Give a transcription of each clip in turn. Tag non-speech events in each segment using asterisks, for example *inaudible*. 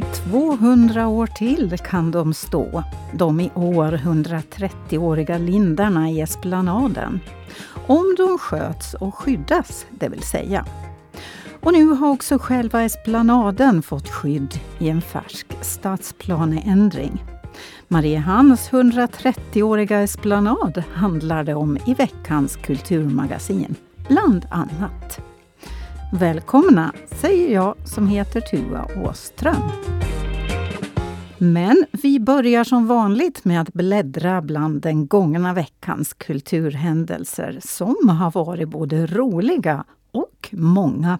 I 200 år till kan de stå, de i år 130-åriga lindarna i esplanaden. Om de sköts och skyddas, det vill säga. Och nu har också själva esplanaden fått skydd i en färsk stadsplaneändring. Mariehamns 130-åriga esplanad handlar det om i veckans kulturmagasin, bland annat. Välkomna, säger jag som heter Tua Åström. Men vi börjar som vanligt med att bläddra bland den gångna veckans kulturhändelser som har varit både roliga och många.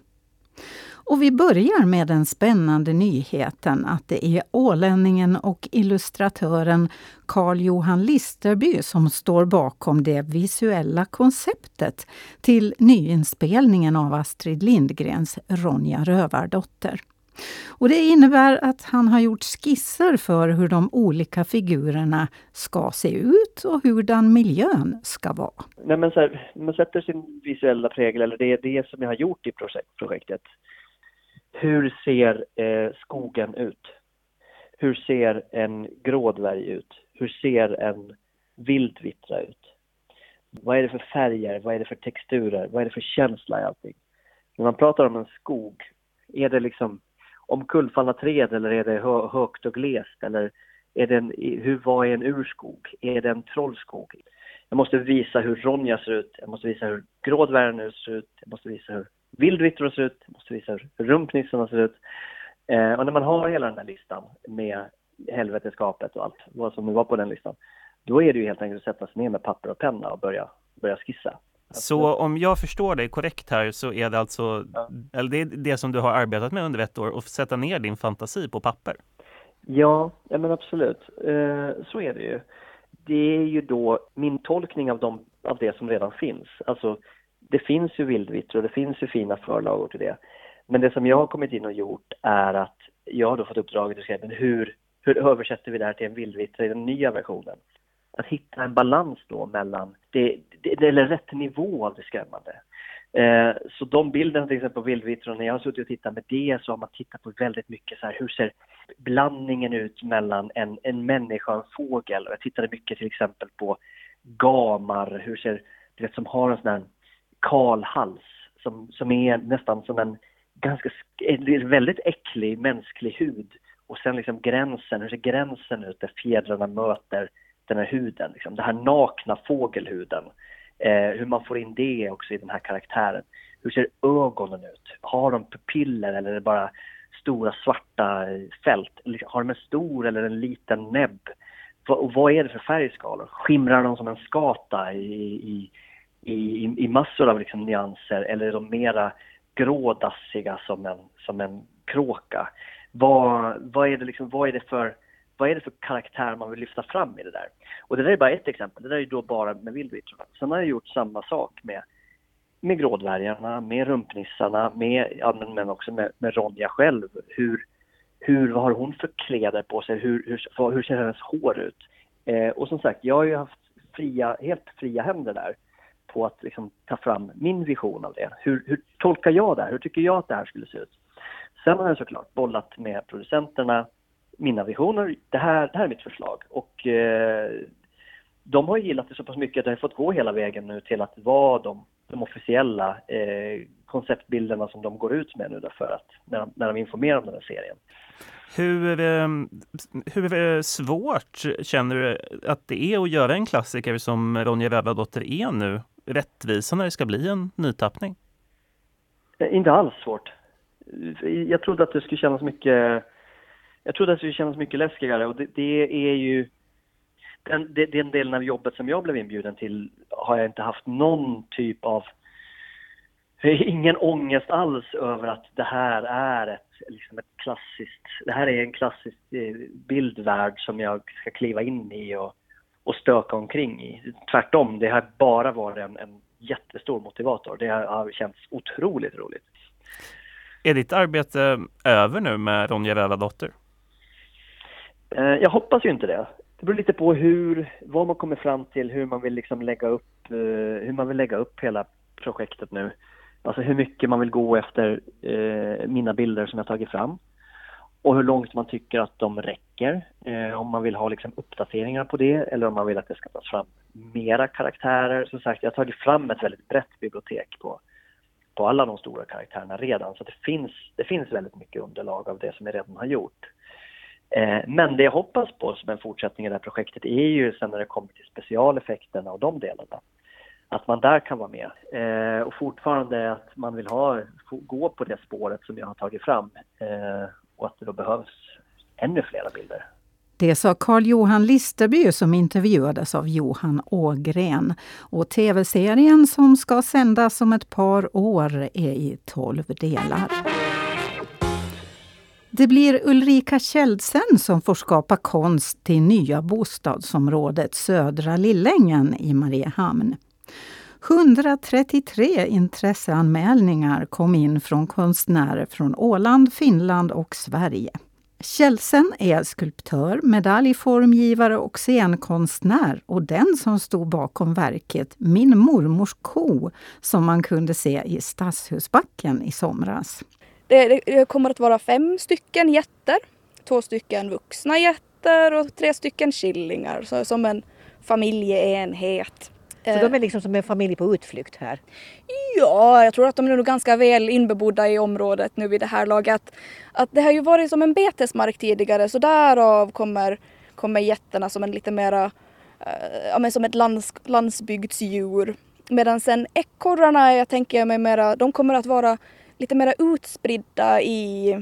Och vi börjar med den spännande nyheten att det är ålänningen och illustratören Carl Johan Listerby som står bakom det visuella konceptet till nyinspelningen av Astrid Lindgrens Ronja Rövardotter. Och det innebär att han har gjort skisser för hur de olika figurerna ska se ut och hurdan miljön ska vara. Nej, men så här, man sätter sin visuella prägel, eller det är det som jag har gjort i projekt, projektet hur ser eh, skogen ut? Hur ser en grådvärg ut? Hur ser en vildvittra ut? Vad är det för färger? Vad är det för texturer? Vad är det för känsla i allting? När man pratar om en skog, är det liksom omkullfallna träd eller är det hö högt och glest? Eller är det en, hur, vad är en urskog? Är det en trollskog? Jag måste visa hur Ronja ser ut, jag måste visa hur grådvärgen ser ut, jag måste visa hur vildvittror ser ut, jag måste visa hur rumpnissarna ser ut. Eh, och när man har hela den här listan med helveteskapet och allt vad som nu var på den listan, då är det ju helt enkelt att sätta sig ner med papper och penna och börja, börja skissa. Så om jag förstår dig korrekt här så är det alltså, ja. eller det är det som du har arbetat med under ett år, att sätta ner din fantasi på papper? Ja, ja men absolut. Eh, så är det ju. Det är ju då min tolkning av, de, av det som redan finns. Alltså det finns ju vildvittror, det finns ju fina förlagor till det. Men det som jag har kommit in och gjort är att jag har då fått uppdraget att skriva hur, hur översätter vi det här till en vildvittra i den nya versionen? Att hitta en balans då mellan, det, det, eller rätt nivå av det skrämmande. Eh, så de bilderna till exempel på vildvittror, när jag har suttit och tittat med det så har man tittat på väldigt mycket så här, hur ser blandningen ut mellan en, en människa och en fågel? Och jag tittade mycket till exempel på gamar, hur ser, du vet som har en sån här kal hals som, som är nästan som en ganska väldigt äcklig mänsklig hud. Och sen liksom gränsen, hur ser gränsen ut där fjädrarna möter den här huden? Liksom. Den här nakna fågelhuden. Eh, hur man får in det också i den här karaktären. Hur ser ögonen ut? Har de pupiller eller är det bara stora svarta fält? Har de en stor eller en liten näbb? Och vad är det för färgskalor? Skimrar de som en skata i, i i, i, massor av liksom nyanser eller är de mera grådassiga som en, som en kråka? Vad, vad, är det liksom, vad, är det för, vad är det för karaktär man vill lyfta fram i det där? Och det där är bara ett exempel, det där är då bara med vildvittrorna. Sen har jag gjort samma sak med, med grådvärgarna, med rumpnissarna, med, ja, men också med, med Ronja själv. Hur, hur, vad har hon för kläder på sig? Hur, hur, hur ser hennes hår ut? Eh, och som sagt, jag har ju haft fria, helt fria händer där på att liksom ta fram min vision av det. Hur, hur tolkar jag det här? Hur tycker jag att det här skulle se ut? Sen har jag såklart bollat med producenterna mina visioner. Det här, det här är mitt förslag. Och eh, de har gillat det så pass mycket att det har fått gå hela vägen nu till att vara de, de officiella eh, konceptbilderna som de går ut med nu för att när de, när de informerar om den här serien. Hur, ehm, hur eh, svårt känner du att det är att göra en klassiker som Ronja Rövardotter är e nu rättvisa när det ska bli en nytappning? Eh, inte alls svårt. Eh, jag trodde att det skulle kännas mycket jag trodde att det skulle kännas mycket läskigare och det, det är ju den, den delen av jobbet som jag blev inbjuden till har jag inte haft någon typ av eh, ingen ångest alls över att det här är ett, liksom ett klassiskt, det här är en klassisk bildvärld som jag ska kliva in i och och stöka omkring i. Tvärtom, det har bara varit en, en jättestor motivator. Det har känts otroligt roligt. Är ditt arbete över nu med Ronja Rövardotter? Eh, jag hoppas ju inte det. Det beror lite på hur, vad man kommer fram till, hur man vill liksom lägga upp, eh, hur man vill lägga upp hela projektet nu. Alltså hur mycket man vill gå efter eh, mina bilder som jag tagit fram. och hur långt man tycker att de räcker. Eh, om man vill ha liksom uppdateringar på det eller om man vill att det ska tas fram mera karaktärer. Som sagt, jag har tagit fram ett väldigt brett bibliotek på, på alla de stora karaktärerna redan. Så det finns, det finns väldigt mycket underlag av det som jag redan har gjort. Eh, men det jag hoppas på som en fortsättning i det här projektet är ju sen när det kommer till specialeffekterna och de delarna. Att man där kan vara med. Eh, och fortfarande att man vill ha, gå på det spåret som jag har tagit fram. Eh, och att det då behövs ännu flera bilder. Det sa Carl-Johan Listerby som intervjuades av Johan Ågren. Och tv-serien som ska sändas om ett par år är i tolv delar. Det blir Ulrika Kjeldsen som får skapa konst till nya bostadsområdet Södra Lillängen i Mariehamn. 133 intresseanmälningar kom in från konstnärer från Åland, Finland och Sverige. Kjellsen är skulptör, medaljformgivare och scenkonstnär och den som stod bakom verket Min mormors ko som man kunde se i Stadshusbacken i somras. Det, det kommer att vara fem stycken jätter, två stycken vuxna jätter och tre stycken killingar, så som en familjeenhet. Så de är liksom som en familj på utflykt här? Ja, jag tror att de är nog ganska väl inbebodda i området nu vid det här laget. Att det har ju varit som en betesmark tidigare så därav kommer, kommer getterna som en lite mera, äh, ja men som ett lands, landsbygdsdjur. Medan sen ekorrarna, jag tänker mig mera, de kommer att vara lite mera utspridda i,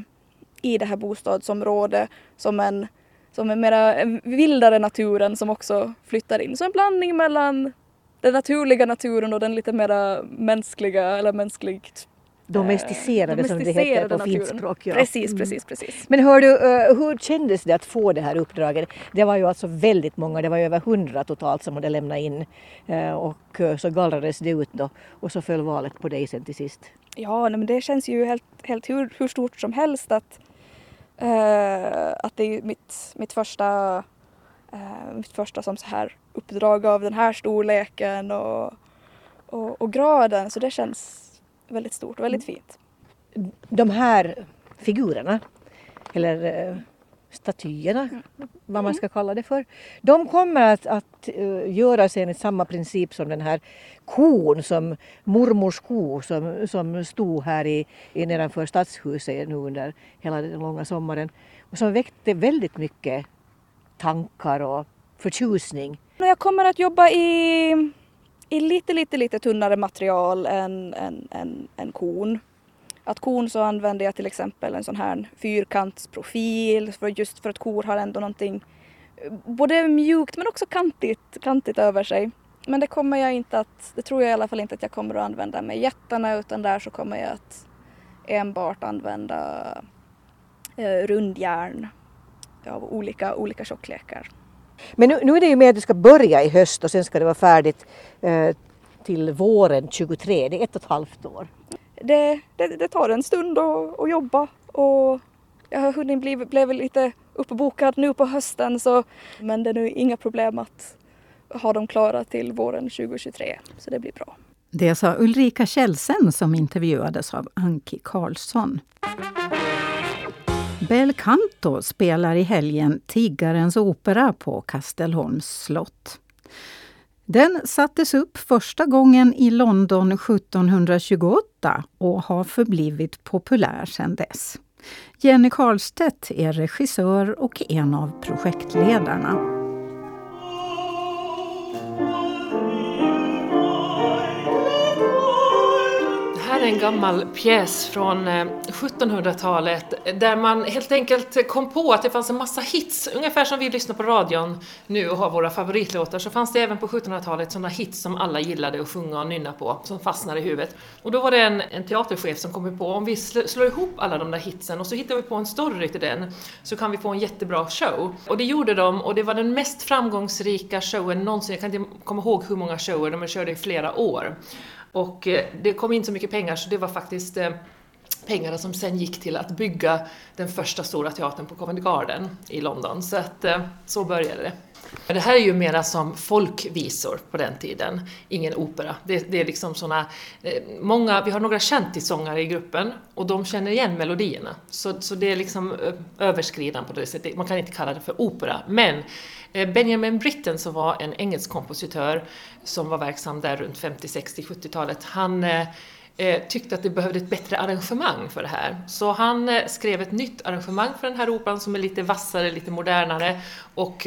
i det här bostadsområdet som en, som en mera vildare naturen som också flyttar in. Så en blandning mellan den naturliga naturen och den lite mera mänskliga eller mänskligt Domesticerade, eh, domesticerade som det heter på fint språk. Ja. Precis, mm. precis, precis. Men hör du, uh, hur kändes det att få det här uppdraget? Det var ju alltså väldigt många, det var ju över hundra totalt som hade lämnat in uh, och uh, så gallrades det ut då och så föll valet på dig sen till sist. Ja, men det känns ju helt, helt hur, hur stort som helst att, att det är mitt, mitt första eh, mitt första som så här uppdrag av den här storleken och, och, och graden så det känns väldigt stort och väldigt mm. fint. De här figurerna, eller eh, statyerna, mm. vad man ska kalla det för. De kommer att, att uh, göras enligt samma princip som den här kon, som mormors ko som, som stod här i, i nedanför stadshuset nu under hela den långa sommaren och som väckte väldigt mycket tankar och förtjusning? Jag kommer att jobba i, i lite, lite, lite tunnare material än, än, än, än kon. Att kon så använder jag till exempel en sån här fyrkantsprofil för just för att kor har ändå någonting eh, både mjukt men också kantigt, kantigt över sig. Men det kommer jag inte att, det tror jag i alla fall inte att jag kommer att använda med jättarna utan där så kommer jag att enbart använda eh, rundjärn av olika, olika tjocklekar. Men nu, nu är det ju med att det ska börja i höst och sen ska det vara färdigt eh, till våren 23, det är ett och ett halvt år. Det, det, det tar en stund att, att jobba och jag har hunnit bli, blev lite uppbokad nu på hösten så men det är nu inga problem att ha dem klara till våren 2023 så det blir bra. Det sa Ulrika Kjellsen som intervjuades av Anki Karlsson. Bel Canto spelar i helgen Tiggarens opera på Kastelholms slott. Den sattes upp första gången i London 1728 och har förblivit populär sedan dess. Jenny Karlstedt är regissör och en av projektledarna. En gammal pjäs från eh, 1700-talet där man helt enkelt kom på att det fanns en massa hits, ungefär som vi lyssnar på radion nu och har våra favoritlåtar, så fanns det även på 1700-talet sådana hits som alla gillade att sjunga och nynna på, som fastnade i huvudet. Och då var det en, en teaterchef som kom på om vi slår ihop alla de där hitsen och så hittar vi på en story till den, så kan vi få en jättebra show. Och det gjorde de och det var den mest framgångsrika showen någonsin, jag kan inte komma ihåg hur många shower, de körde i flera år. Och eh, det kom in så mycket pengar så det var faktiskt eh, pengarna som sen gick till att bygga den första stora teatern på Covent Garden i London. Så att eh, så började det. Det här är ju mera som folkvisor på den tiden, ingen opera. Det, det är liksom såna, eh, många, vi har några kändisångare i gruppen och de känner igen melodierna. Så, så det är liksom eh, överskridande på det sättet, man kan inte kalla det för opera. Men eh, Benjamin Britten som var en engelsk kompositör som var verksam där runt 50, 60, 70-talet, han tyckte att det behövde ett bättre arrangemang för det här. Så han skrev ett nytt arrangemang för den här operan som är lite vassare, lite modernare och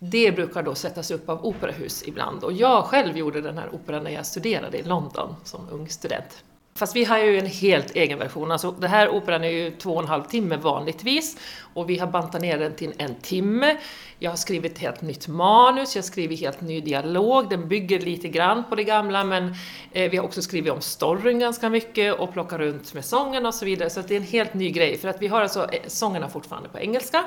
det brukar då sättas upp av operahus ibland. Och jag själv gjorde den här operan när jag studerade i London som ung student. Fast vi har ju en helt egen version. Alltså, den här operan är ju två och en halv timme vanligtvis och vi har bantat ner den till en timme. Jag har skrivit ett helt nytt manus, jag har skrivit helt ny dialog, den bygger lite grann på det gamla men eh, vi har också skrivit om storyn ganska mycket och plockat runt med sången och så vidare. Så det är en helt ny grej för att vi har alltså eh, sångerna fortfarande på engelska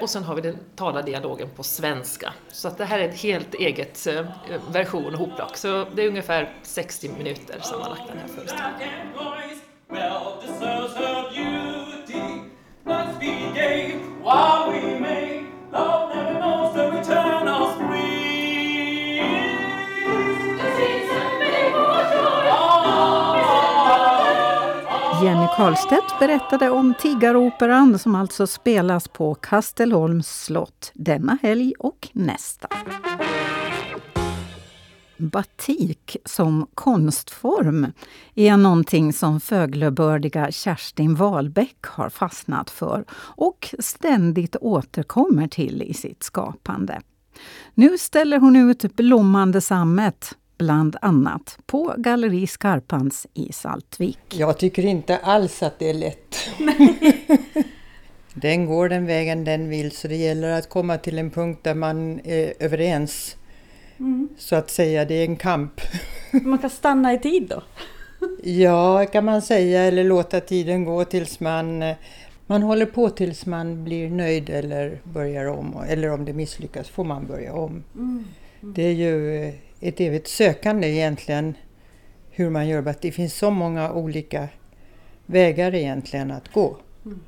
och sen har vi den talade dialogen på svenska. Så att det här är ett helt eget version version hopplock. Så det är ungefär 60 minuter sammanlagt den här föreställningen. Jenny Karlstedt berättade om Tiggaroperan som alltså spelas på Kastelholms slott denna helg och nästa. Batik som konstform är någonting som föglebördiga Kerstin Wahlbeck har fastnat för och ständigt återkommer till i sitt skapande. Nu ställer hon ut blommande sammet bland annat på Galleri Skarpans i Saltvik. Jag tycker inte alls att det är lätt. *laughs* den går den vägen den vill så det gäller att komma till en punkt där man är överens. Mm. Så att säga, det är en kamp. *laughs* man kan stanna i tid då? *laughs* ja, kan man säga, eller låta tiden gå tills man man håller på tills man blir nöjd eller börjar om. Eller om det misslyckas får man börja om. Mm. Mm. Det är ju ett evigt sökande egentligen hur man gör. Att det finns så många olika vägar egentligen att gå. Mm.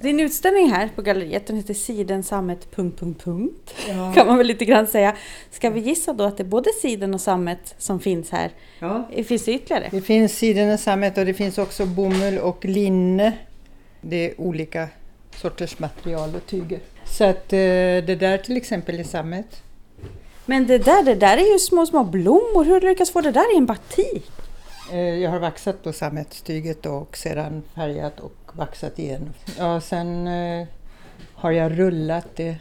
Din utställning här på galleriet den heter Siden sammet... Ja. *laughs* Kan man väl lite grann säga. Ska vi gissa då att det är både siden och sammet som finns här? Ja. Finns det ytterligare? Det finns siden och sammet och det finns också bomull och linne. Det är olika sorters material och tyger. Så att eh, det där till exempel är sammet. Men det där, det där är ju små, små blommor. Hur har du lyckats få det där i en batik? Eh, jag har vaxat på sammetstyget och sedan färgat och vaxat igen. Ja, sen eh, har jag rullat det.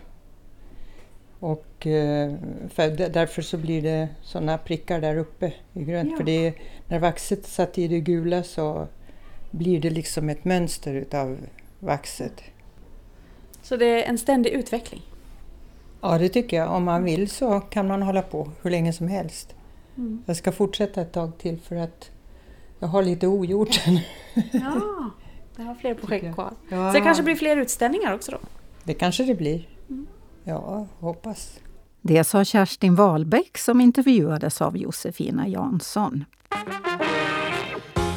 Och eh, för därför så blir det sådana prickar där uppe i grönt. Ja. För det är, när vaxet satt i det gula så blir det liksom ett mönster utav vaxet. Så det är en ständig utveckling? Ja, det tycker jag. Om man vill så kan man hålla på hur länge som helst. Mm. Jag ska fortsätta ett tag till för att jag har lite ogjort än. Ja, jag har fler *laughs* projekt kvar. Ja. Så det kanske blir fler utställningar också då? Det kanske det blir. Mm. Ja, hoppas. Det sa Kerstin Wahlbeck som intervjuades av Josefina Jansson.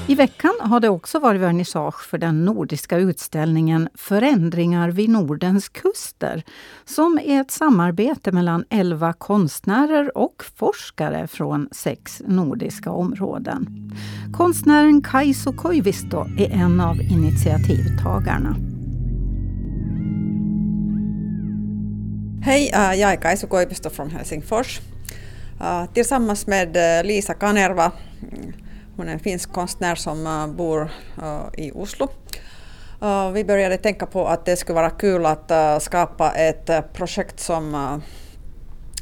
I veckan har det också varit vernissage för den nordiska utställningen Förändringar vid Nordens kuster som är ett samarbete mellan elva konstnärer och forskare från sex nordiska områden. Konstnären Kaiso Koivisto är en av initiativtagarna. Hej, äh, jag är Kaiso Koivisto från Helsingfors. Äh, tillsammans med äh, Lisa Kanerva hon är en finsk konstnär som uh, bor uh, i Oslo. Uh, vi började tänka på att det skulle vara kul att skapa ett projekt som,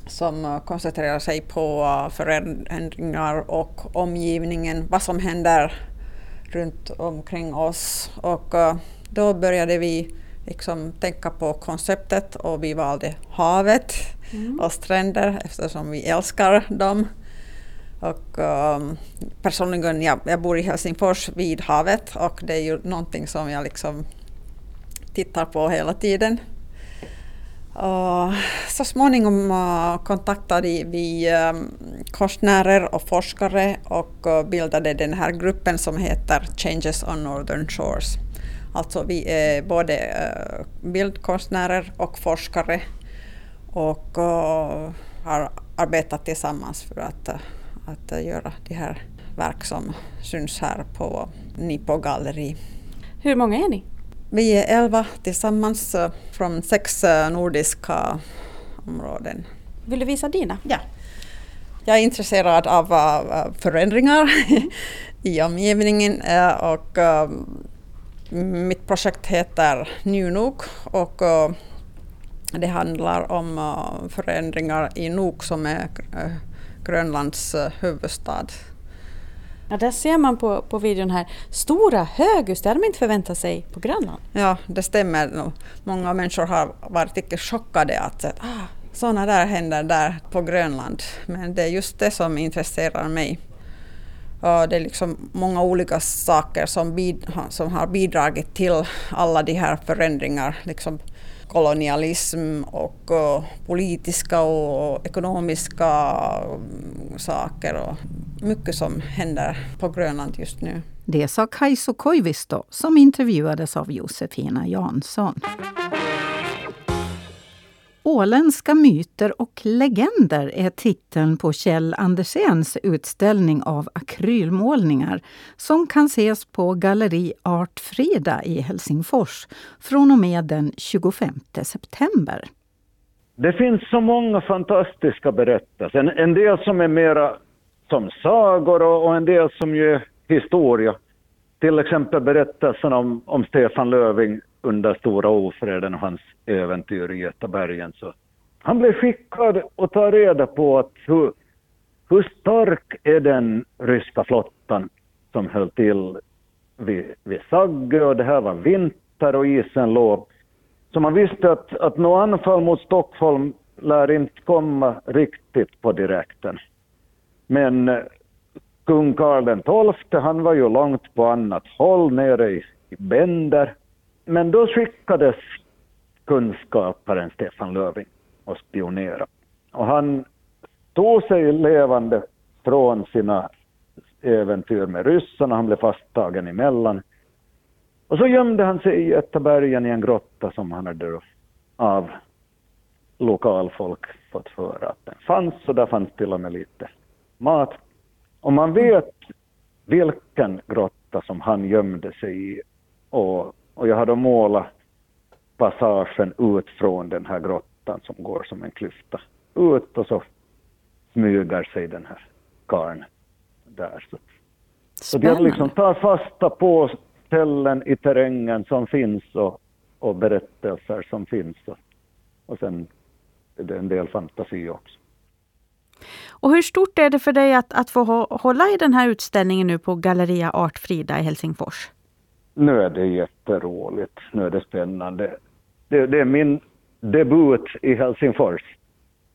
som koncentrerar sig på förändringar och omgivningen, vad som händer runt omkring oss. Och då började vi liksom tänka på konceptet och vi valde havet mm. och stränder eftersom vi älskar dem. Och um, personligen, jag, jag bor i Helsingfors vid havet och det är ju någonting som jag liksom tittar på hela tiden. Och så småningom uh, kontaktade vi um, konstnärer och forskare och uh, bildade den här gruppen som heter Changes on Northern Shores. Alltså vi är både uh, bildkonstnärer och forskare och har arbetat tillsammans för att, att göra de här verk som syns här på Nipo galleri. Hur många är ni? Vi är elva tillsammans från sex nordiska områden. Vill du visa dina? Ja. Jag är intresserad av förändringar *laughs* i omgivningen och mitt projekt heter New Nuuk och det handlar om förändringar i Nuuk som är Grönlands huvudstad. Ja, där ser man på, på videon här stora höghus, det hade man inte förväntat sig på Grönland. Ja, det stämmer. Många människor har varit riktigt chockade att ah, sådana där händer där på Grönland. Men det är just det som intresserar mig. Och det är liksom många olika saker som, bid, som har bidragit till alla de här förändringarna. Liksom kolonialism och eh, politiska och ekonomiska mm, saker och mycket som händer på Grönland just nu. Det sa Kaiso Koivisto som intervjuades av Josefina Jansson. Åländska myter och legender är titeln på Kjell Andersens utställning av akrylmålningar som kan ses på Galleri Art Frida i Helsingfors från och med den 25 september. Det finns så många fantastiska berättelser. En del som är mera som sagor och en del som ju är historia. Till exempel berättelsen om, om Stefan Löving under Stora ofreden och hans äventyr i Götabergen. Så han blev skickad att ta reda på att hur, hur stark är den ryska flottan som höll till vid, vid Sagge och det här var vinter och isen låg. Så man visste att, att något anfall mot Stockholm lär inte komma riktigt på direkten. Men eh, kung Karl XII, han var ju långt på annat håll nere i, i Bender men då skickades kunskaparen Stefan Löfving och spionera. Och han tog sig levande från sina äventyr med ryssarna, han blev fasttagen emellan. Och så gömde han sig i Götabergen i en grotta som han hade av lokalfolk fått höra att den fanns och där fanns till och med lite mat. Och man vet vilken grotta som han gömde sig i och och jag har då målat passagen ut från den här grottan som går som en klyfta ut och så smyger sig den här karln där. Så, så jag liksom tar fasta på ställen i terrängen som finns och, och berättelser som finns. Och, och sen är det en del fantasi också. Och hur stort är det för dig att, att få hålla i den här utställningen nu på Galleria Art Frida i Helsingfors? Nu är det jätteroligt, nu är det spännande. Det, det, är min debut i Helsingfors.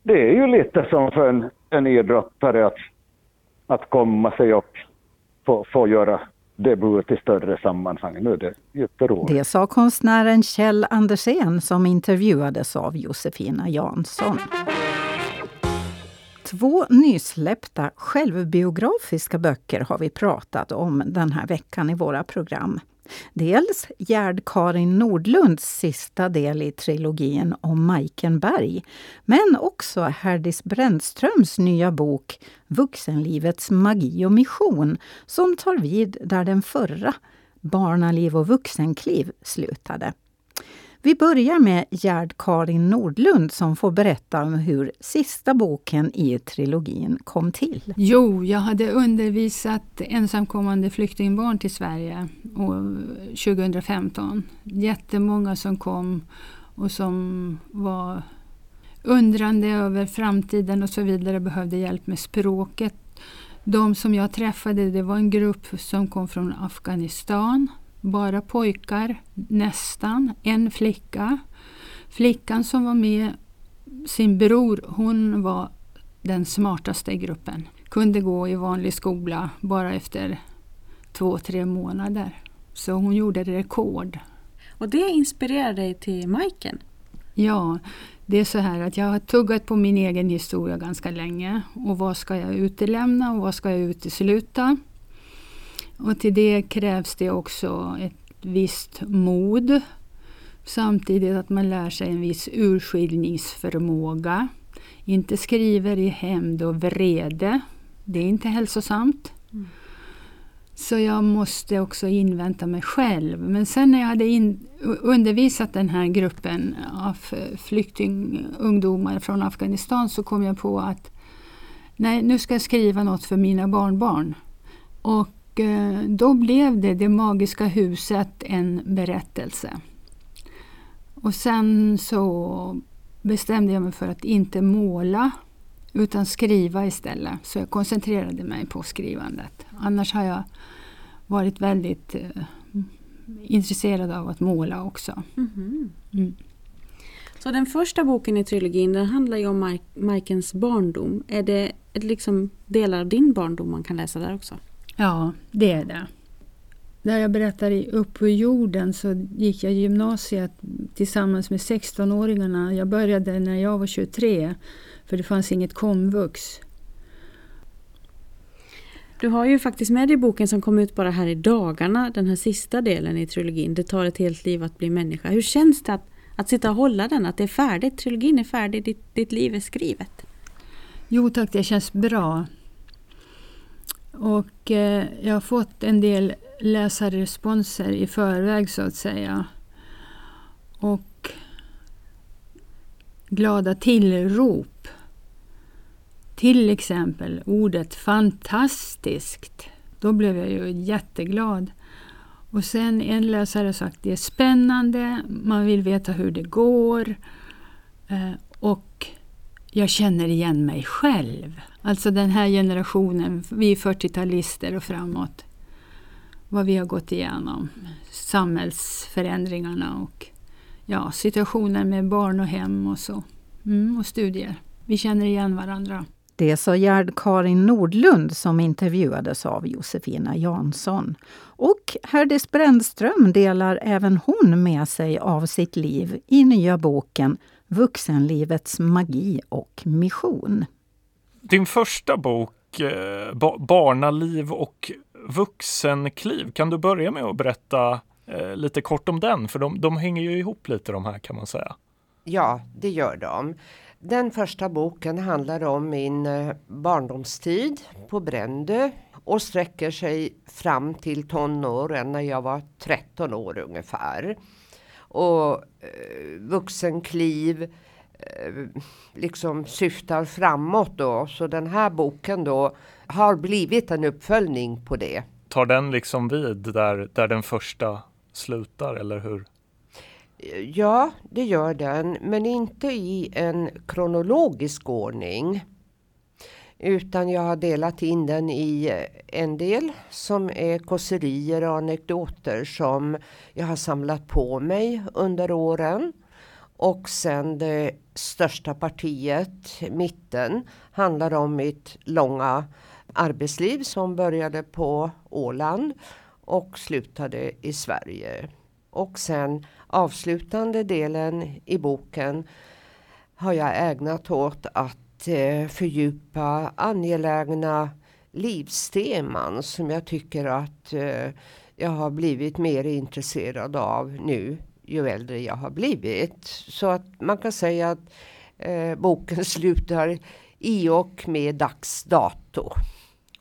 Det är ju lite som för en, en idrottare att, att komma sig upp, få, få göra debut i större sammanhang. Nu är det jätteroligt. Det sa konstnären Kjell Andersén som intervjuades av Josefina Jansson. Två nysläppta självbiografiska böcker har vi pratat om den här veckan i våra program. Dels Gerd-Karin Nordlunds sista del i trilogin om Majken Berg, men också Herdis Brännströms nya bok Vuxenlivets magi och mission, som tar vid där den förra, Barnaliv och vuxenkliv, slutade. Vi börjar med Gerd-Karin Nordlund som får berätta om hur sista boken i trilogin kom till. Jo, jag hade undervisat ensamkommande flyktingbarn till Sverige 2015. Jättemånga som kom och som var undrande över framtiden och så vidare, behövde hjälp med språket. De som jag träffade det var en grupp som kom från Afghanistan bara pojkar, nästan. En flicka. Flickan som var med, sin bror, hon var den smartaste i gruppen. Kunde gå i vanlig skola bara efter två, tre månader. Så hon gjorde rekord. Och det inspirerade dig till Majken? Ja, Det är så här att jag har tuggat på min egen historia ganska länge. Och vad ska jag utelämna och vad ska jag utesluta? Och till det krävs det också ett visst mod. Samtidigt att man lär sig en viss urskiljningsförmåga. Inte skriver i hämnd och vrede. Det är inte hälsosamt. Mm. Så jag måste också invänta mig själv. Men sen när jag hade in, undervisat den här gruppen av flyktingungdomar från Afghanistan så kom jag på att nej, nu ska jag skriva något för mina barnbarn. Och eh, då blev det Det magiska huset en berättelse. Och sen så bestämde jag mig för att inte måla utan skriva istället. Så jag koncentrerade mig på skrivandet. Annars har jag varit väldigt eh, intresserad av att måla också. Mm. Mm. Så den första boken i trilogin den handlar ju om Mark Markens barndom. Är det liksom delar av din barndom man kan läsa där också? Ja, det är det. Där jag berättar i Upp på jorden så gick jag gymnasiet tillsammans med 16-åringarna. Jag började när jag var 23 för det fanns inget komvux. Du har ju faktiskt med dig boken som kom ut bara här i dagarna, den här sista delen i trilogin. Det tar ett helt liv att bli människa. Hur känns det att, att sitta och hålla den, att det är färdigt? Trilogin är färdig, ditt, ditt liv är skrivet. Jo tack, det känns bra. Och eh, jag har fått en del läsarresponser i förväg så att säga. Och glada tillrop. Till exempel ordet fantastiskt. Då blev jag ju jätteglad. Och sen en läsare har sagt det är spännande, man vill veta hur det går. Eh, och jag känner igen mig själv. Alltså den här generationen, vi 40-talister och framåt. Vad vi har gått igenom. Samhällsförändringarna och ja, situationen med barn och hem och så. Mm, och studier. Vi känner igen varandra. Det sa Gerd Karin Nordlund som intervjuades av Josefina Jansson. Och Herdis Brännström delar även hon med sig av sitt liv i nya boken Vuxenlivets magi och mission. Din första bok, eh, Barnaliv och vuxenkliv, kan du börja med att berätta eh, lite kort om den? För de, de hänger ju ihop lite de här kan man säga. Ja, det gör de. Den första boken handlar om min eh, barndomstid på Brändö och sträcker sig fram till tonåren när jag var 13 år ungefär. Och eh, vuxenkliv eh, liksom syftar framåt då. Så den här boken då har blivit en uppföljning på det. Tar den liksom vid där, där den första slutar eller hur? Ja, det gör den, men inte i en kronologisk ordning. Utan jag har delat in den i en del som är kåserier och anekdoter som jag har samlat på mig under åren. Och sen det största partiet, mitten, handlar om mitt långa arbetsliv som började på Åland och slutade i Sverige. Och sen avslutande delen i boken har jag ägnat åt att eh, fördjupa angelägna livsteman som jag tycker att eh, jag har blivit mer intresserad av nu ju äldre jag har blivit. Så att man kan säga att eh, boken *laughs* slutar i och med dags dato.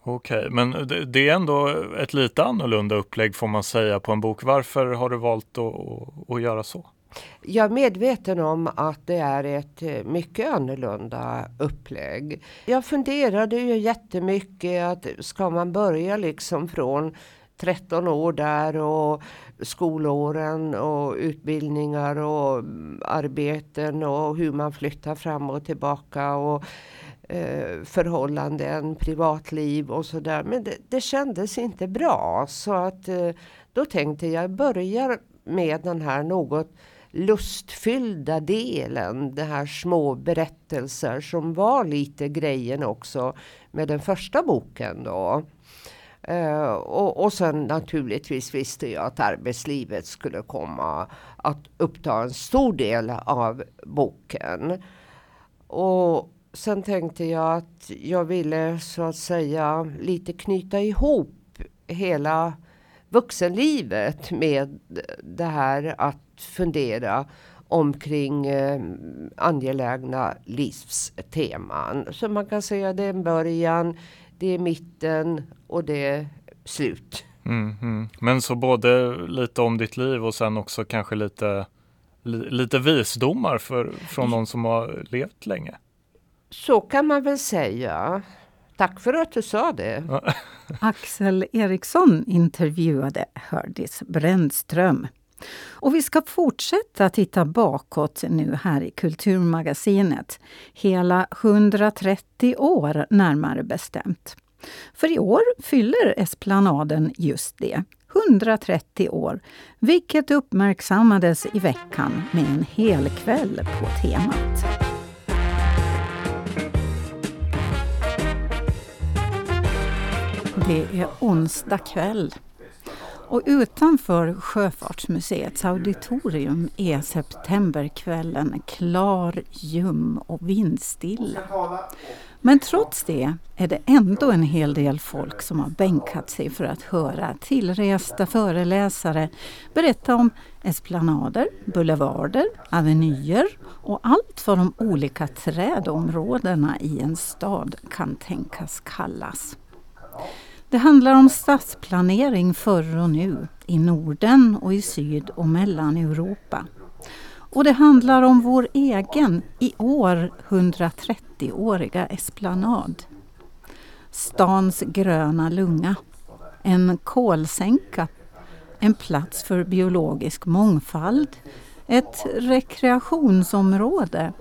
Okej, okay, men det, är ändå ett lite annorlunda upplägg får man säga på en bok. Varför har du valt att, att, göra så? Jag är medveten om att det är ett eh, mycket annorlunda upplägg. Jag funderade ju jättemycket att ska man börja liksom från 13 år där och skolåren och utbildningar och arbeten och hur man flyttar fram och tillbaka och eh, förhållanden, privatliv och sådär. Men det, det kändes inte bra så att eh, då tänkte jag börjar med den här något lustfyllda delen, det här små berättelser som var lite grejen också med den första boken då. Uh, och, och sen naturligtvis visste jag att arbetslivet skulle komma att uppta en stor del av boken. Och sen tänkte jag att jag ville så att säga lite knyta ihop hela vuxenlivet med det här att fundera omkring eh, angelägna livsteman. Så man kan säga det är en början, det är mitten och det är slut. Mm, mm. Men så både lite om ditt liv och sen också kanske lite, li, lite visdomar för, från någon som har levt länge? Så kan man väl säga. Tack för att du sa det. *laughs* Axel Eriksson intervjuade Hördis Brännström. Och vi ska fortsätta titta bakåt nu här i Kulturmagasinet. Hela 130 år närmare bestämt. För i år fyller Esplanaden just det. 130 år, vilket uppmärksammades i veckan med en hel kväll på temat. Det är onsdag kväll och utanför Sjöfartsmuseets auditorium är septemberkvällen klar, ljum och vindstilla. Men trots det är det ändå en hel del folk som har bänkat sig för att höra tillresta föreläsare berätta om esplanader, boulevarder, avenyer och allt vad de olika trädområdena i en stad kan tänkas kallas. Det handlar om stadsplanering förr och nu i Norden och i Syd och Mellaneuropa. Och det handlar om vår egen, i år 130-åriga esplanad. Stans gröna lunga. En kolsänka. En plats för biologisk mångfald. Ett rekreationsområde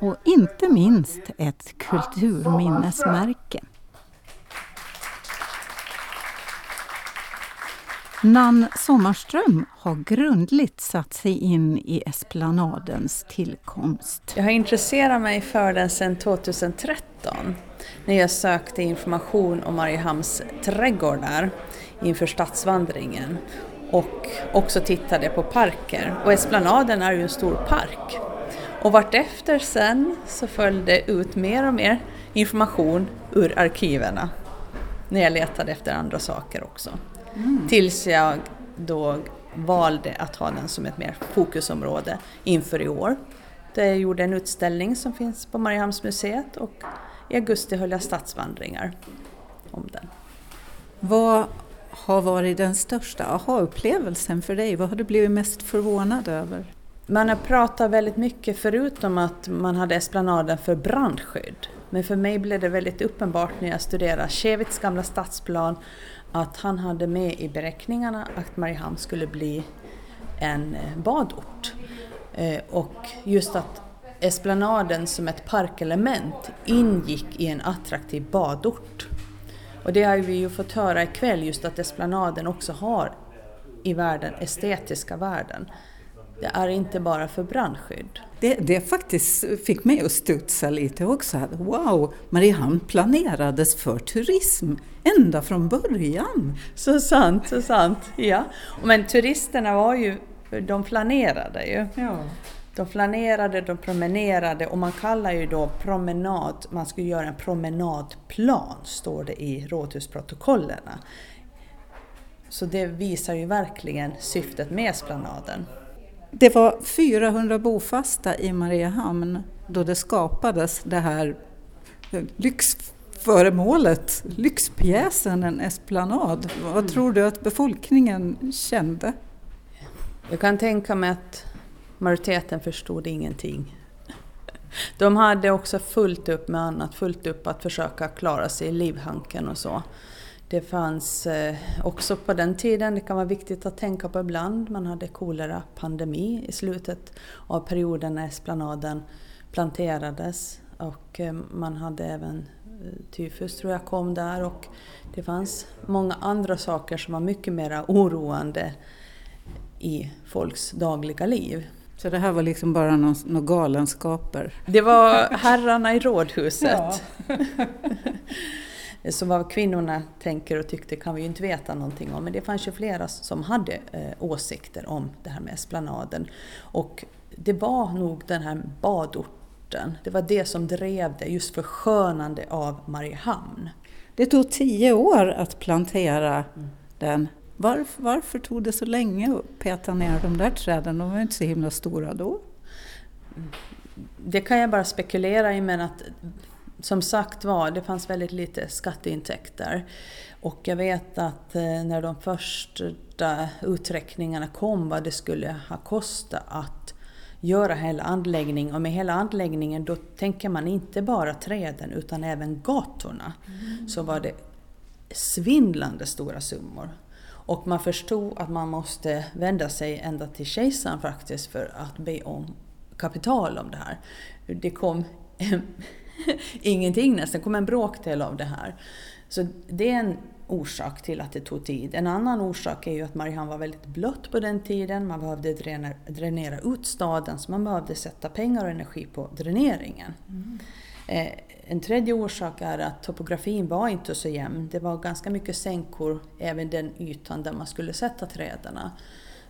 och inte minst ett kulturminnesmärke. Nann Sommarström har grundligt satt sig in i esplanadens tillkomst. Jag har intresserat mig för den sedan 2013 när jag sökte information om Mariehamns trädgårdar inför stadsvandringen och också tittade på parker. Och Esplanaden är ju en stor park. Och vartefter sen så följde ut mer och mer information ur arkiven, när jag letade efter andra saker också. Mm. Tills jag då valde att ha den som ett mer fokusområde inför i år. Där jag gjorde en utställning som finns på Mariehamnsmuseet och i augusti höll jag stadsvandringar om den. Vad har varit den största aha-upplevelsen för dig? Vad har du blivit mest förvånad över? Man har pratat väldigt mycket förut om att man hade esplanaden för brandskydd. Men för mig blev det väldigt uppenbart när jag studerade Kevits gamla stadsplan att han hade med i beräkningarna att Mariehamn skulle bli en eh, badort. Eh, och just att Esplanaden som ett parkelement ingick i en attraktiv badort. Och det har vi ju fått höra ikväll, just att Esplanaden också har i världen estetiska värden. Det är inte bara för brandskydd. Det, det faktiskt fick mig att studsa lite också. Wow, Mariehamn planerades för turism ända från början. Så sant, så sant. Ja. Men turisterna var ju, de planerade ju. Ja. De planerade, de promenerade och man kallar ju då promenad, man skulle göra en promenadplan, står det i rådhusprotokollerna. Så det visar ju verkligen syftet med esplanaden. Det var 400 bofasta i Mariehamn då det skapades det här lyxföremålet, lyxpjäsen, en esplanad. Vad mm. tror du att befolkningen kände? Jag kan tänka mig att majoriteten förstod ingenting. De hade också fullt upp med annat, fullt upp att försöka klara sig i livhanken och så. Det fanns eh, också på den tiden, det kan vara viktigt att tänka på ibland, man hade kolera-pandemi i slutet av perioden när esplanaden planterades och eh, man hade även eh, tyfus tror jag kom där och det fanns många andra saker som var mycket mer oroande i folks dagliga liv. Så det här var liksom bara några galenskaper? Det var herrarna i rådhuset. Ja. *laughs* Så vad kvinnorna tänker och tyckte kan vi ju inte veta någonting om. Men det fanns ju flera som hade eh, åsikter om det här med esplanaden. Och det var nog den här badorten, det var det som drev det, just förskönande av Mariehamn. Det tog tio år att plantera mm. den. Varför, varför tog det så länge att peta ner de där träden? De var inte så himla stora då. Det kan jag bara spekulera i men att som sagt var, det fanns väldigt lite skatteintäkter. Och jag vet att eh, när de första uträkningarna kom vad det skulle ha kostat att göra hela anläggningen. Och med hela anläggningen då tänker man inte bara träden utan även gatorna. Mm. Så var det svindlande stora summor. Och man förstod att man måste vända sig ända till kejsaren faktiskt för att be om kapital om det här. Det kom *laughs* ingenting nästan, det kom en bråkdel av det här. Så det är en orsak till att det tog tid. En annan orsak är ju att Mariehamn var väldigt blött på den tiden. Man behövde dränera, dränera ut staden så man behövde sätta pengar och energi på dräneringen. Mm. Eh, en tredje orsak är att topografin var inte så jämn. Det var ganska mycket sänkor även den ytan där man skulle sätta träden.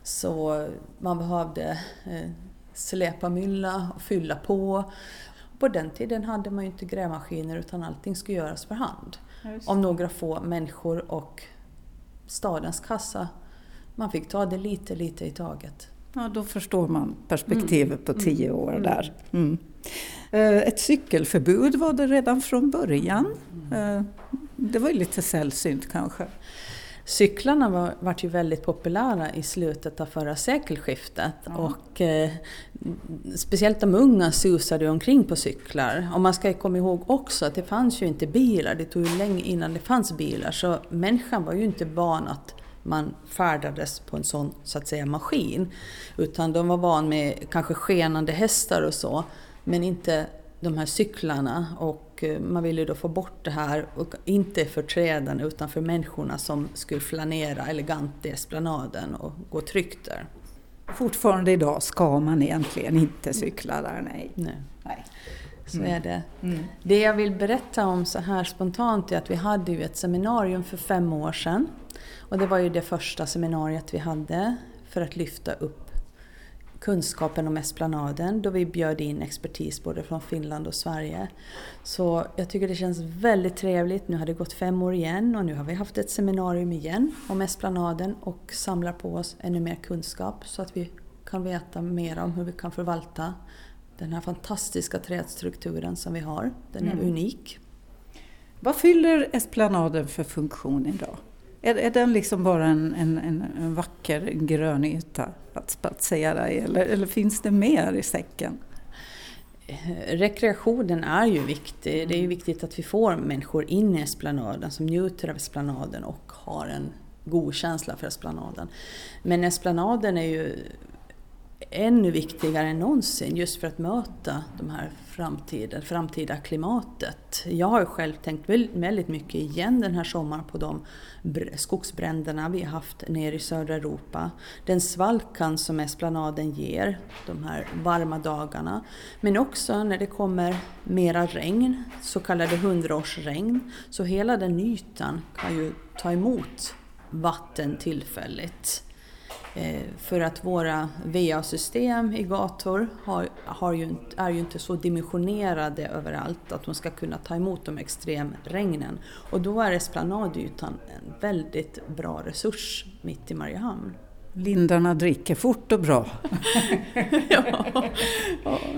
Så man behövde eh, släpa mylla och fylla på. På den tiden hade man ju inte grävmaskiner utan allting skulle göras för hand. Om några få människor och stadens kassa. Man fick ta det lite, lite i taget. Ja, då förstår man perspektivet mm. på tio år mm. där. Mm. Eh, ett cykelförbud var det redan från början. Eh, det var ju lite sällsynt kanske. Cyklarna var, var ju väldigt populära i slutet av förra sekelskiftet ja. och eh, speciellt de unga susade omkring på cyklar. Och man ska komma ihåg också att det fanns ju inte bilar, det tog ju länge innan det fanns bilar så människan var ju inte van att man färdades på en sån så att säga maskin. Utan de var van med kanske skenande hästar och så men inte de här cyklarna och eh, man ville då få bort det här, och inte för träden utan för människorna som skulle flanera elegant i esplanaden och gå tryggt där. Fortfarande idag ska man egentligen inte cykla där, nej. nej. nej. Så mm. är det. Mm. Det jag vill berätta om så här spontant är att vi hade ju ett seminarium för fem år sedan. Och det var ju det första seminariet vi hade för att lyfta upp kunskapen om esplanaden då vi bjöd in expertis både från Finland och Sverige. Så jag tycker det känns väldigt trevligt. Nu har det gått fem år igen och nu har vi haft ett seminarium igen om esplanaden och samlar på oss ännu mer kunskap så att vi kan veta mer om hur vi kan förvalta den här fantastiska trädstrukturen som vi har. Den är mm. unik. Vad fyller esplanaden för funktion idag? Är, är den liksom bara en, en, en vacker grön yta att spatsera i eller, eller finns det mer i säcken? Rekreationen är ju viktig. Det är ju viktigt att vi får människor in i esplanaden som njuter av esplanaden och har en god känsla för esplanaden. Men esplanaden är ju ännu viktigare än någonsin just för att möta de här framtida, framtida klimatet. Jag har själv tänkt väldigt mycket igen den här sommaren på de skogsbränderna vi har haft nere i södra Europa. Den svalkan som esplanaden ger de här varma dagarna. Men också när det kommer mera regn, så kallade hundraårsregn. Så hela den ytan kan ju ta emot vatten tillfälligt. Eh, för att våra VA-system i gator har, har ju, är ju inte så dimensionerade överallt att de ska kunna ta emot de extremregnen. Och då är esplanadytan en väldigt bra resurs mitt i Mariehamn. Lindarna dricker fort och bra. *laughs* ja.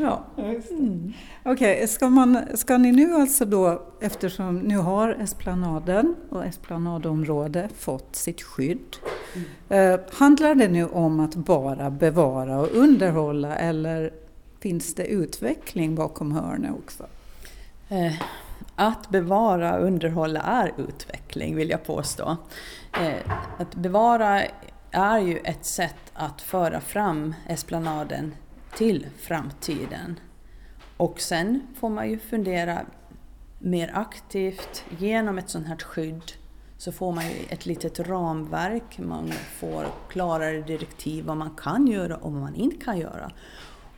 ja. Mm. Okej, okay, ska, ska ni nu alltså då, eftersom nu har esplanaden och esplanadområde fått sitt skydd, mm. eh, handlar det nu om att bara bevara och underhålla eller finns det utveckling bakom hörnet också? Eh, att bevara och underhålla är utveckling vill jag påstå. Eh, att bevara är ju ett sätt att föra fram esplanaden till framtiden. Och sen får man ju fundera mer aktivt genom ett sånt här skydd så får man ju ett litet ramverk, man får klarare direktiv vad man kan göra och vad man inte kan göra.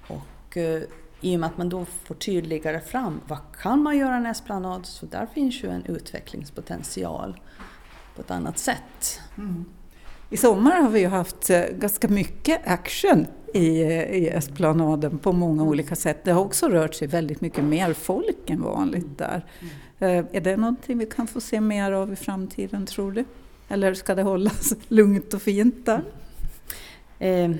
Och eh, i och med att man då får tydligare fram vad kan man göra en esplanad, så där finns ju en utvecklingspotential på ett annat sätt. Mm. I sommar har vi ju haft eh, ganska mycket action i, eh, i Esplanaden på många olika sätt. Det har också rört sig väldigt mycket mer folk än vanligt där. Mm. Är det någonting vi kan få se mer av i framtiden tror du? Eller ska det hållas *laughs* lugnt och fint där? Eh,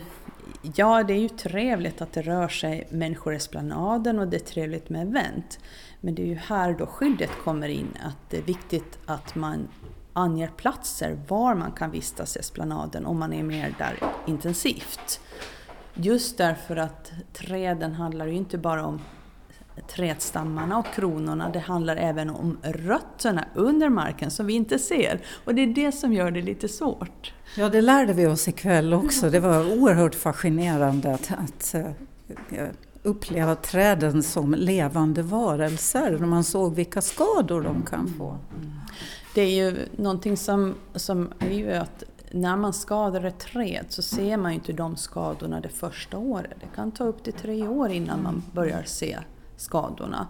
ja, det är ju trevligt att det rör sig människor i esplanaden och det är trevligt med event. Men det är ju här då skyddet kommer in, att det är viktigt att man anger platser var man kan vistas i esplanaden om man är mer där intensivt. Just därför att träden handlar ju inte bara om trädstammarna och kronorna, det handlar även om rötterna under marken som vi inte ser. Och det är det som gör det lite svårt. Ja, det lärde vi oss ikväll också. Det var oerhört fascinerande att, att eh, uppleva träden som levande varelser när man såg vilka skador de kan få. Det är ju någonting som, som är ju att när man skadar ett träd så ser man ju inte de skadorna det första året. Det kan ta upp till tre år innan man börjar se skadorna.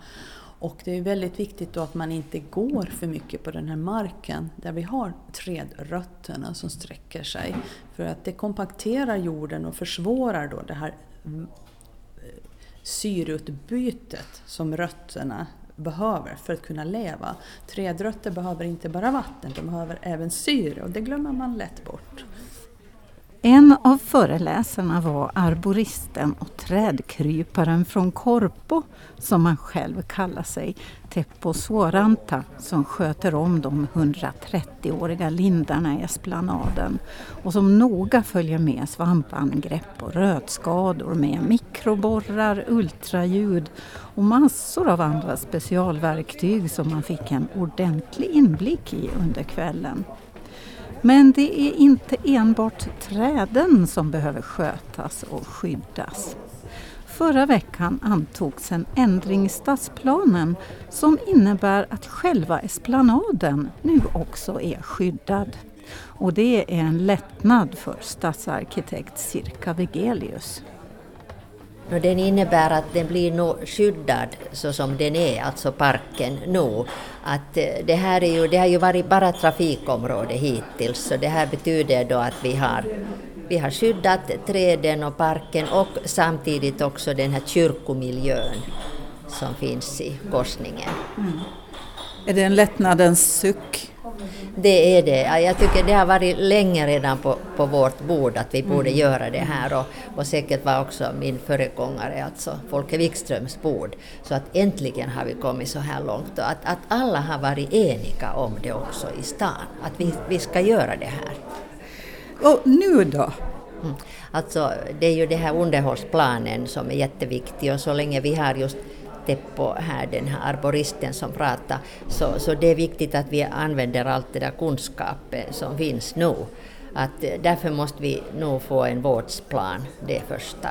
Och det är väldigt viktigt då att man inte går för mycket på den här marken där vi har trädrötterna som sträcker sig. För att det kompakterar jorden och försvårar då det här mm, syreutbytet som rötterna behöver för att kunna leva. Trädrötter behöver inte bara vatten, de behöver även syre och det glömmer man lätt bort. En av föreläsarna var arboristen och trädkryparen från Korpo, som han själv kallar sig, Teppo Suoranta, som sköter om de 130-åriga lindarna i esplanaden och som noga följer med svampangrepp och rötskador med mikroborrar, ultraljud och massor av andra specialverktyg som man fick en ordentlig inblick i under kvällen. Men det är inte enbart träden som behöver skötas och skyddas. Förra veckan antogs en ändring i stadsplanen som innebär att själva esplanaden nu också är skyddad. Och det är en lättnad för stadsarkitekt Sirka No, Den innebär att den blir no skyddad så som den är, alltså parken nu. Att eh, det här är ju, det har ju varit bara trafikområde hittills så det här betyder då att vi har, vi har skyddat träden och parken och samtidigt också den här kyrkomiljön som finns i korsningen. Mm. Är det en lättnadens suck? Det är det. Jag tycker det har varit länge redan på, på vårt bord att vi borde mm. göra det här och, och säkert var också min föregångare, alltså Folke Wikströms bord. Så att äntligen har vi kommit så här långt och att, att alla har varit eniga om det också i stan, att vi, vi ska göra det här. Och nu då? Mm. Alltså, det är ju den här underhållsplanen som är jätteviktig och så länge vi har just Teppo här, den här arboristen som pratar, så, så det är viktigt att vi använder allt det där kunskapen som finns nu. Att eh, därför måste vi nog få en vårdsplan, det första.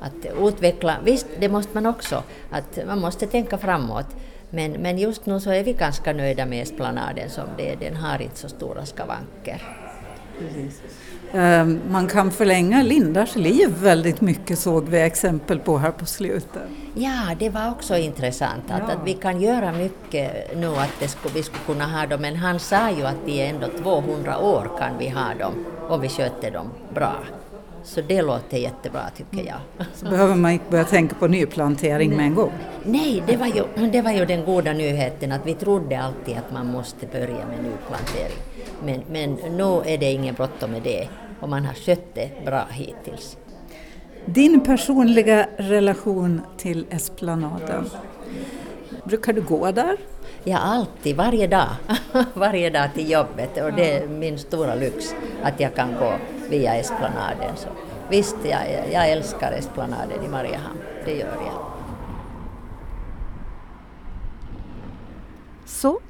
Att utveckla, visst det måste man också, att man måste tänka framåt. Men, men just nu så är vi ganska nöjda med esplanaden som det är, den har inte så stora skavanker. Precis. Ehm, man kan förlänga Lindars liv väldigt mycket såg vi exempel på här på slutet. Ja, det var också intressant att, ja. att vi kan göra mycket nu att det skulle, vi skulle kunna ha dem, men han sa ju att i ändå 200 år kan vi ha dem om vi sköter dem bra. Så det låter jättebra tycker jag. Så behöver man inte börja tänka på nyplantering Nej. med en gång? Nej, det var, ju, det var ju den goda nyheten att vi trodde alltid att man måste börja med nyplantering. Men, men nu är det ingen bråttom med det och man har skött det bra hittills. Din personliga relation till Esplanaden, brukar du gå där? Ja, alltid, varje dag. *laughs* varje dag till jobbet och det är min stora lyx att jag kan gå via Esplanaden. Så visst, jag, jag älskar Esplanaden i Mariehamn, det gör jag. Så,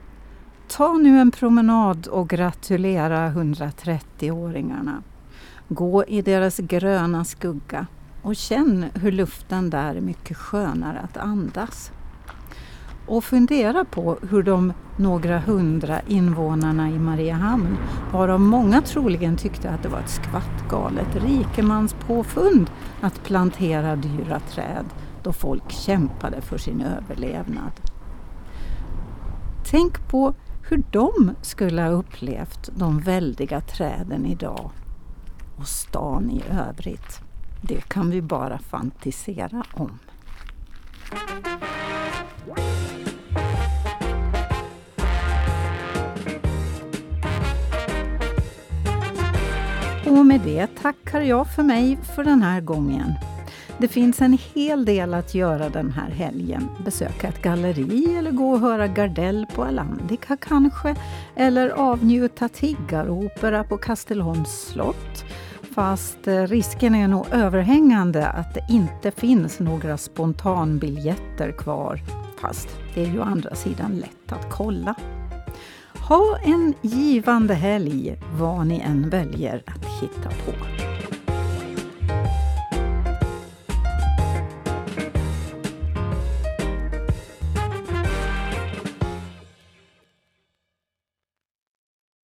ta nu en promenad och gratulera 130-åringarna. Gå i deras gröna skugga och känn hur luften där är mycket skönare att andas. Och fundera på hur de några hundra invånarna i Mariehamn, varav många troligen tyckte att det var ett skvattgalet rikemanspåfund att plantera dyra träd, då folk kämpade för sin överlevnad. Tänk på hur de skulle ha upplevt de väldiga träden idag och stan i övrigt. Det kan vi bara fantisera om. Och med det tackar jag för mig för den här gången. Det finns en hel del att göra den här helgen. Besöka ett galleri eller gå och höra Gardell på Alandica kanske. Eller avnjuta tiggaropera på Kastelholms slott. Fast eh, risken är nog överhängande att det inte finns några spontanbiljetter kvar. Fast det är ju å andra sidan lätt att kolla. Ha en givande helg vad ni än väljer att hitta på.